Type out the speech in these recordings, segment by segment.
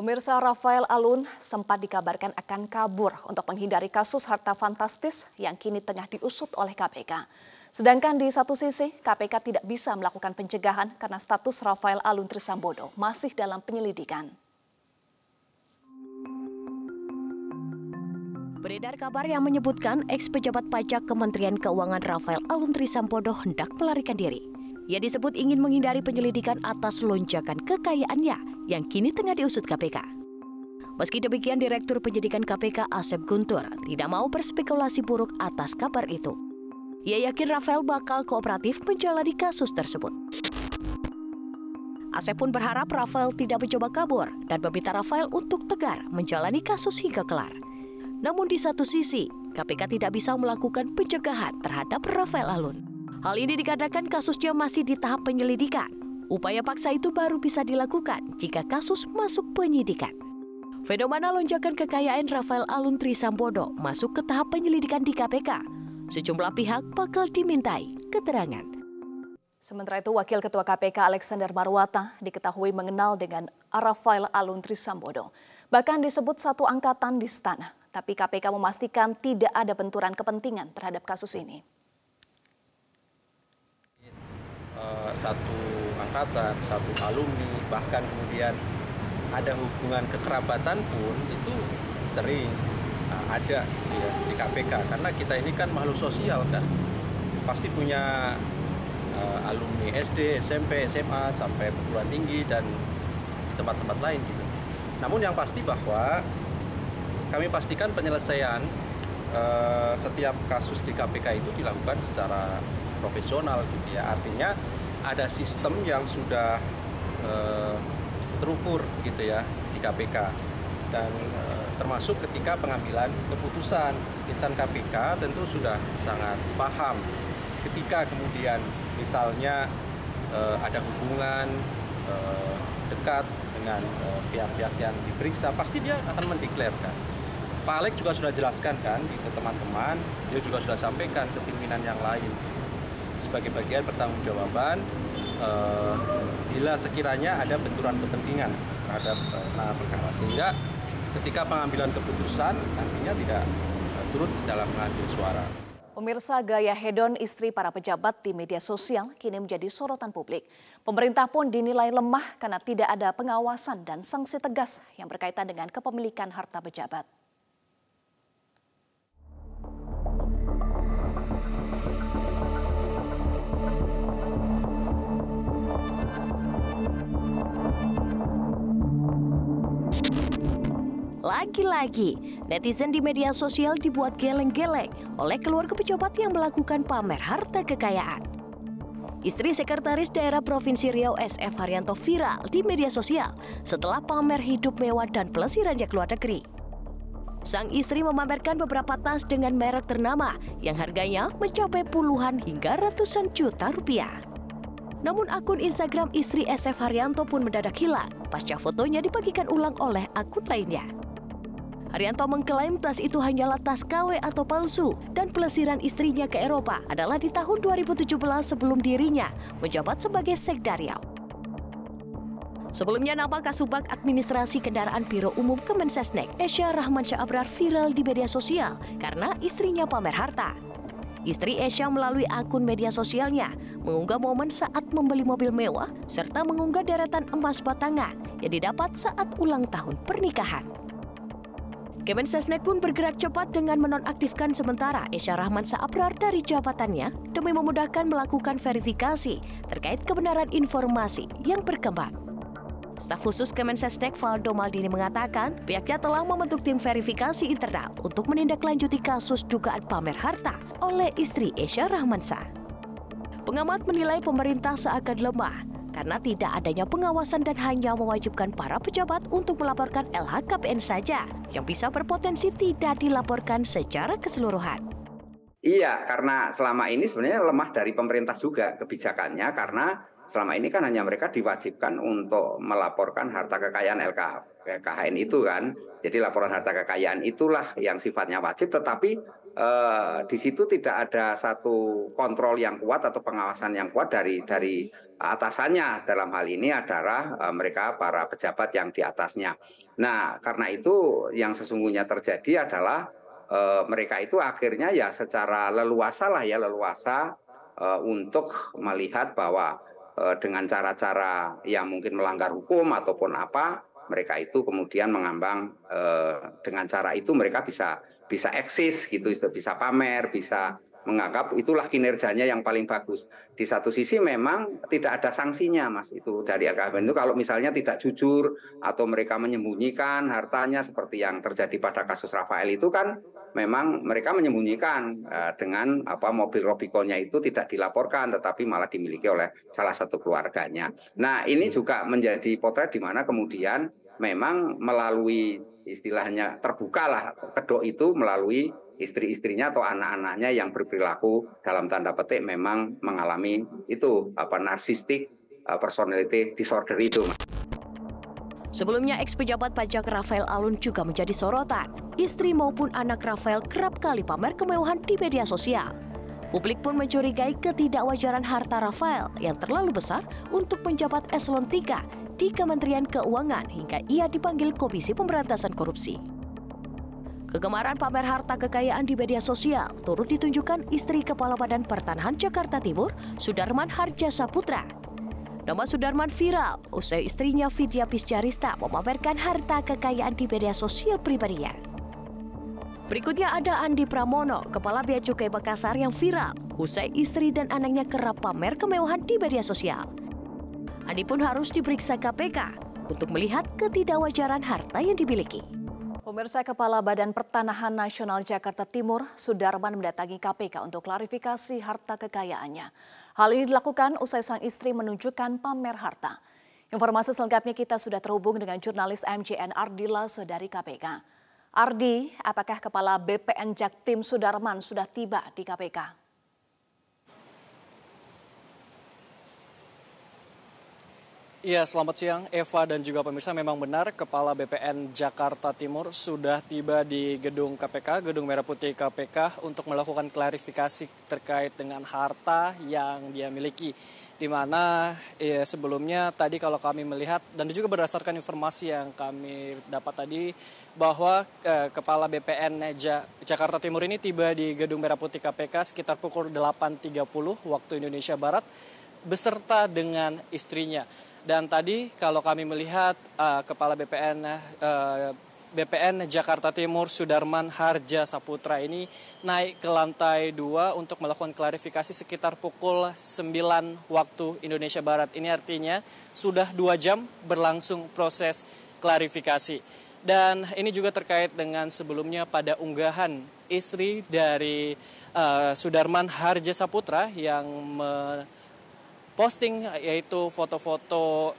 Pemirsa Rafael Alun sempat dikabarkan akan kabur untuk menghindari kasus harta fantastis yang kini tengah diusut oleh KPK. Sedangkan di satu sisi, KPK tidak bisa melakukan pencegahan karena status Rafael Alun Trisambodo masih dalam penyelidikan. Beredar kabar yang menyebutkan ex pejabat pajak Kementerian Keuangan Rafael Alun Trisambodo hendak melarikan diri. Ia disebut ingin menghindari penyelidikan atas lonjakan kekayaannya yang kini tengah diusut KPK. Meski demikian, Direktur Penyidikan KPK Asep Guntur tidak mau berspekulasi buruk atas kabar itu. Ia yakin Rafael bakal kooperatif menjalani kasus tersebut. Asep pun berharap Rafael tidak mencoba kabur dan meminta Rafael untuk tegar menjalani kasus hingga kelar. Namun di satu sisi, KPK tidak bisa melakukan pencegahan terhadap Rafael Alun. Hal ini dikatakan kasusnya masih di tahap penyelidikan. Upaya paksa itu baru bisa dilakukan jika kasus masuk penyidikan. Fenomena lonjakan kekayaan Rafael Alun Trisambodo masuk ke tahap penyelidikan di KPK. Sejumlah pihak bakal dimintai keterangan. Sementara itu, Wakil Ketua KPK Alexander Marwata diketahui mengenal dengan Rafael Alun Trisambodo. Bahkan disebut satu angkatan di istana. Tapi KPK memastikan tidak ada benturan kepentingan terhadap kasus ini. Satu angkatan, satu alumni, bahkan kemudian ada hubungan kekerabatan pun itu sering uh, ada ya, di KPK karena kita ini kan makhluk sosial kan pasti punya uh, alumni SD, SMP, SMA sampai perguruan tinggi dan di tempat-tempat lain gitu. Namun yang pasti bahwa kami pastikan penyelesaian uh, setiap kasus di KPK itu dilakukan secara profesional gitu ya. Artinya ada sistem yang sudah uh, terukur gitu ya di KPK dan uh, termasuk ketika pengambilan keputusan. Insan KPK tentu sudah sangat paham. Ketika kemudian misalnya uh, ada hubungan uh, dekat dengan pihak-pihak uh, yang diperiksa pasti dia akan mendeklarkan Pak Alex juga sudah jelaskan kan ke teman-teman. Dia juga sudah sampaikan ke pimpinan yang lain sebagai bagian pertanggungjawaban uh, bila sekiranya ada benturan kepentingan terhadap uh, perkara sehingga ketika pengambilan keputusan nantinya tidak uh, turut dalam mengambil suara. Pemirsa gaya hedon istri para pejabat di media sosial kini menjadi sorotan publik. Pemerintah pun dinilai lemah karena tidak ada pengawasan dan sanksi tegas yang berkaitan dengan kepemilikan harta pejabat. Lagi-lagi, netizen di media sosial dibuat geleng-geleng oleh keluarga pejabat yang melakukan pamer harta kekayaan. Istri Sekretaris Daerah Provinsi Riau SF Haryanto viral di media sosial setelah pamer hidup mewah dan pelesirannya ke luar negeri. Sang istri memamerkan beberapa tas dengan merek ternama yang harganya mencapai puluhan hingga ratusan juta rupiah. Namun akun Instagram istri SF Haryanto pun mendadak hilang pasca fotonya dibagikan ulang oleh akun lainnya. Haryanto mengklaim tas itu hanyalah tas KW atau palsu dan pelesiran istrinya ke Eropa adalah di tahun 2017 sebelum dirinya menjabat sebagai Sekda Riau. Sebelumnya nama Kasubag Administrasi Kendaraan Biro Umum Kemensesnek, Esya Rahman Syah Abrar viral di media sosial karena istrinya pamer harta. Istri Esya melalui akun media sosialnya mengunggah momen saat membeli mobil mewah serta mengunggah deretan emas batangan yang didapat saat ulang tahun pernikahan. Kemensesnek pun bergerak cepat dengan menonaktifkan sementara Esya Rahman Saabrar dari jabatannya demi memudahkan melakukan verifikasi terkait kebenaran informasi yang berkembang. Staf khusus Kemensesnek Valdo Maldini mengatakan pihaknya telah membentuk tim verifikasi internal untuk menindaklanjuti kasus dugaan pamer harta oleh istri Esya Rahmansa. Pengamat menilai pemerintah seakan lemah karena tidak adanya pengawasan dan hanya mewajibkan para pejabat untuk melaporkan LHKPN saja yang bisa berpotensi tidak dilaporkan secara keseluruhan. Iya, karena selama ini sebenarnya lemah dari pemerintah juga kebijakannya karena selama ini kan hanya mereka diwajibkan untuk melaporkan harta kekayaan LKHN itu kan. Jadi laporan harta kekayaan itulah yang sifatnya wajib tetapi eh, di situ tidak ada satu kontrol yang kuat atau pengawasan yang kuat dari dari atasannya dalam hal ini adalah uh, mereka para pejabat yang di atasnya. Nah, karena itu yang sesungguhnya terjadi adalah e, mereka itu akhirnya ya secara leluasa lah ya leluasa e, untuk melihat bahwa e, dengan cara-cara yang mungkin melanggar hukum ataupun apa mereka itu kemudian mengambang e, dengan cara itu mereka bisa bisa eksis gitu bisa pamer bisa menganggap itulah kinerjanya yang paling bagus. Di satu sisi memang tidak ada sanksinya, Mas. Itu dari LKPN itu kalau misalnya tidak jujur atau mereka menyembunyikan hartanya seperti yang terjadi pada kasus Rafael itu kan memang mereka menyembunyikan uh, dengan apa mobil Robiconnya itu tidak dilaporkan tetapi malah dimiliki oleh salah satu keluarganya. Nah, ini juga menjadi potret di mana kemudian memang melalui istilahnya terbuka lah kedok itu melalui istri-istrinya atau anak-anaknya yang berperilaku dalam tanda petik memang mengalami itu apa narsistik uh, personality disorder itu. Sebelumnya, ex pejabat pajak Rafael Alun juga menjadi sorotan. Istri maupun anak Rafael kerap kali pamer kemewahan di media sosial. Publik pun mencurigai ketidakwajaran harta Rafael yang terlalu besar untuk penjabat eselon 3 di Kementerian Keuangan hingga ia dipanggil Komisi Pemberantasan Korupsi. Kegemaran pamer harta kekayaan di media sosial turut ditunjukkan istri Kepala Badan Pertanahan Jakarta Timur, Sudarman Harja Saputra. Nama Sudarman viral usai istrinya Vidya Piscarista memamerkan harta kekayaan di media sosial pribadinya. Berikutnya ada Andi Pramono, Kepala Bea Cukai Makassar yang viral usai istri dan anaknya kerap pamer kemewahan di media sosial. Andi pun harus diperiksa KPK untuk melihat ketidakwajaran harta yang dimiliki. Pemirsa Kepala Badan Pertanahan Nasional Jakarta Timur, Sudarman mendatangi KPK untuk klarifikasi harta kekayaannya. Hal ini dilakukan usai sang istri menunjukkan pamer harta. Informasi selengkapnya kita sudah terhubung dengan jurnalis MJN Ardila dari KPK. Ardi, apakah Kepala BPN Jaktim Sudarman sudah tiba di KPK? Iya, selamat siang Eva dan juga pemirsa. Memang benar Kepala BPN Jakarta Timur sudah tiba di gedung KPK, Gedung Merah Putih KPK untuk melakukan klarifikasi terkait dengan harta yang dia miliki. Di mana ya, sebelumnya tadi kalau kami melihat dan juga berdasarkan informasi yang kami dapat tadi bahwa eh, Kepala BPN ja, Jakarta Timur ini tiba di Gedung Merah Putih KPK sekitar pukul 8.30 waktu Indonesia Barat beserta dengan istrinya. Dan tadi kalau kami melihat uh, Kepala BPN eh, Jakarta Timur Sudarman Harja Saputra ini naik ke lantai 2 untuk melakukan klarifikasi sekitar pukul 9 waktu Indonesia Barat. Ini artinya sudah dua jam berlangsung proses klarifikasi. Dan ini juga terkait dengan sebelumnya pada unggahan istri dari uh, Sudarman Harja Saputra yang me posting yaitu foto-foto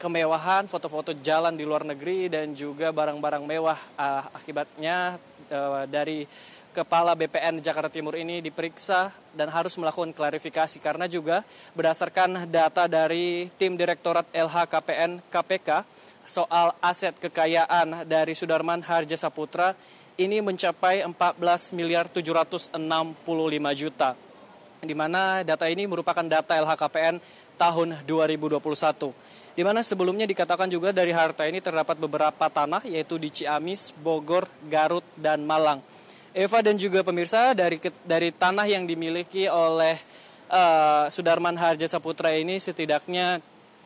kemewahan, foto-foto jalan di luar negeri dan juga barang-barang mewah. Uh, akibatnya uh, dari Kepala BPN Jakarta Timur ini diperiksa dan harus melakukan klarifikasi karena juga berdasarkan data dari tim Direktorat LHKPN KPK soal aset kekayaan dari Sudarman Harja Saputra ini mencapai 14 miliar 765 juta di mana data ini merupakan data LHKPN tahun 2021. Di mana sebelumnya dikatakan juga dari harta ini terdapat beberapa tanah yaitu di Ciamis, Bogor, Garut, dan Malang. Eva dan juga pemirsa dari dari tanah yang dimiliki oleh uh, Sudarman Harja Saputra ini setidaknya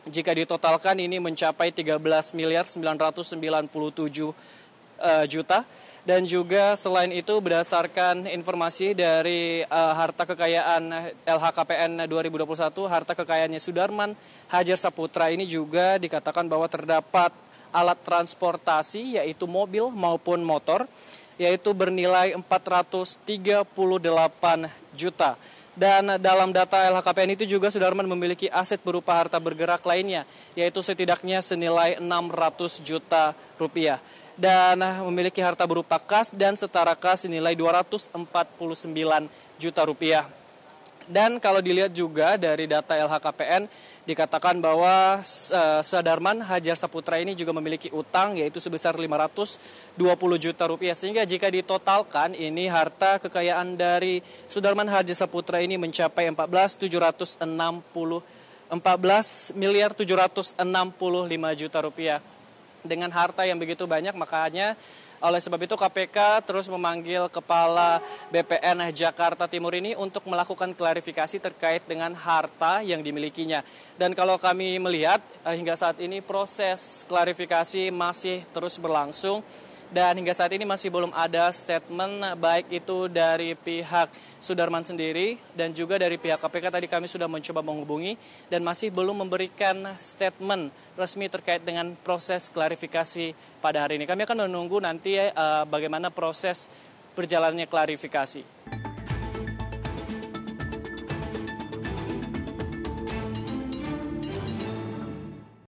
jika ditotalkan ini mencapai 13 miliar 997 uh, juta dan juga selain itu berdasarkan informasi dari uh, harta kekayaan LHKPN 2021 harta kekayaannya Sudarman Hajar Saputra ini juga dikatakan bahwa terdapat alat transportasi yaitu mobil maupun motor yaitu bernilai 438 juta. Dan dalam data LHKPN itu juga Sudarman memiliki aset berupa harta bergerak lainnya, yaitu setidaknya senilai 600 juta rupiah dan memiliki harta berupa kas dan setara kas senilai 249 juta rupiah. Dan kalau dilihat juga dari data LHKPN dikatakan bahwa uh, Sadarman Hajar Saputra ini juga memiliki utang yaitu sebesar 520 juta rupiah sehingga jika ditotalkan ini harta kekayaan dari Sudarman Hajar Saputra ini mencapai 14 760 14 miliar 765 juta rupiah dengan harta yang begitu banyak makanya oleh sebab itu KPK terus memanggil Kepala BPN Jakarta Timur ini untuk melakukan klarifikasi terkait dengan harta yang dimilikinya. Dan kalau kami melihat eh, hingga saat ini proses klarifikasi masih terus berlangsung dan hingga saat ini masih belum ada statement baik itu dari pihak Sudarman sendiri dan juga dari pihak KPK tadi kami sudah mencoba menghubungi dan masih belum memberikan statement resmi terkait dengan proses klarifikasi pada hari ini. Kami akan menunggu nanti uh, bagaimana proses berjalannya klarifikasi.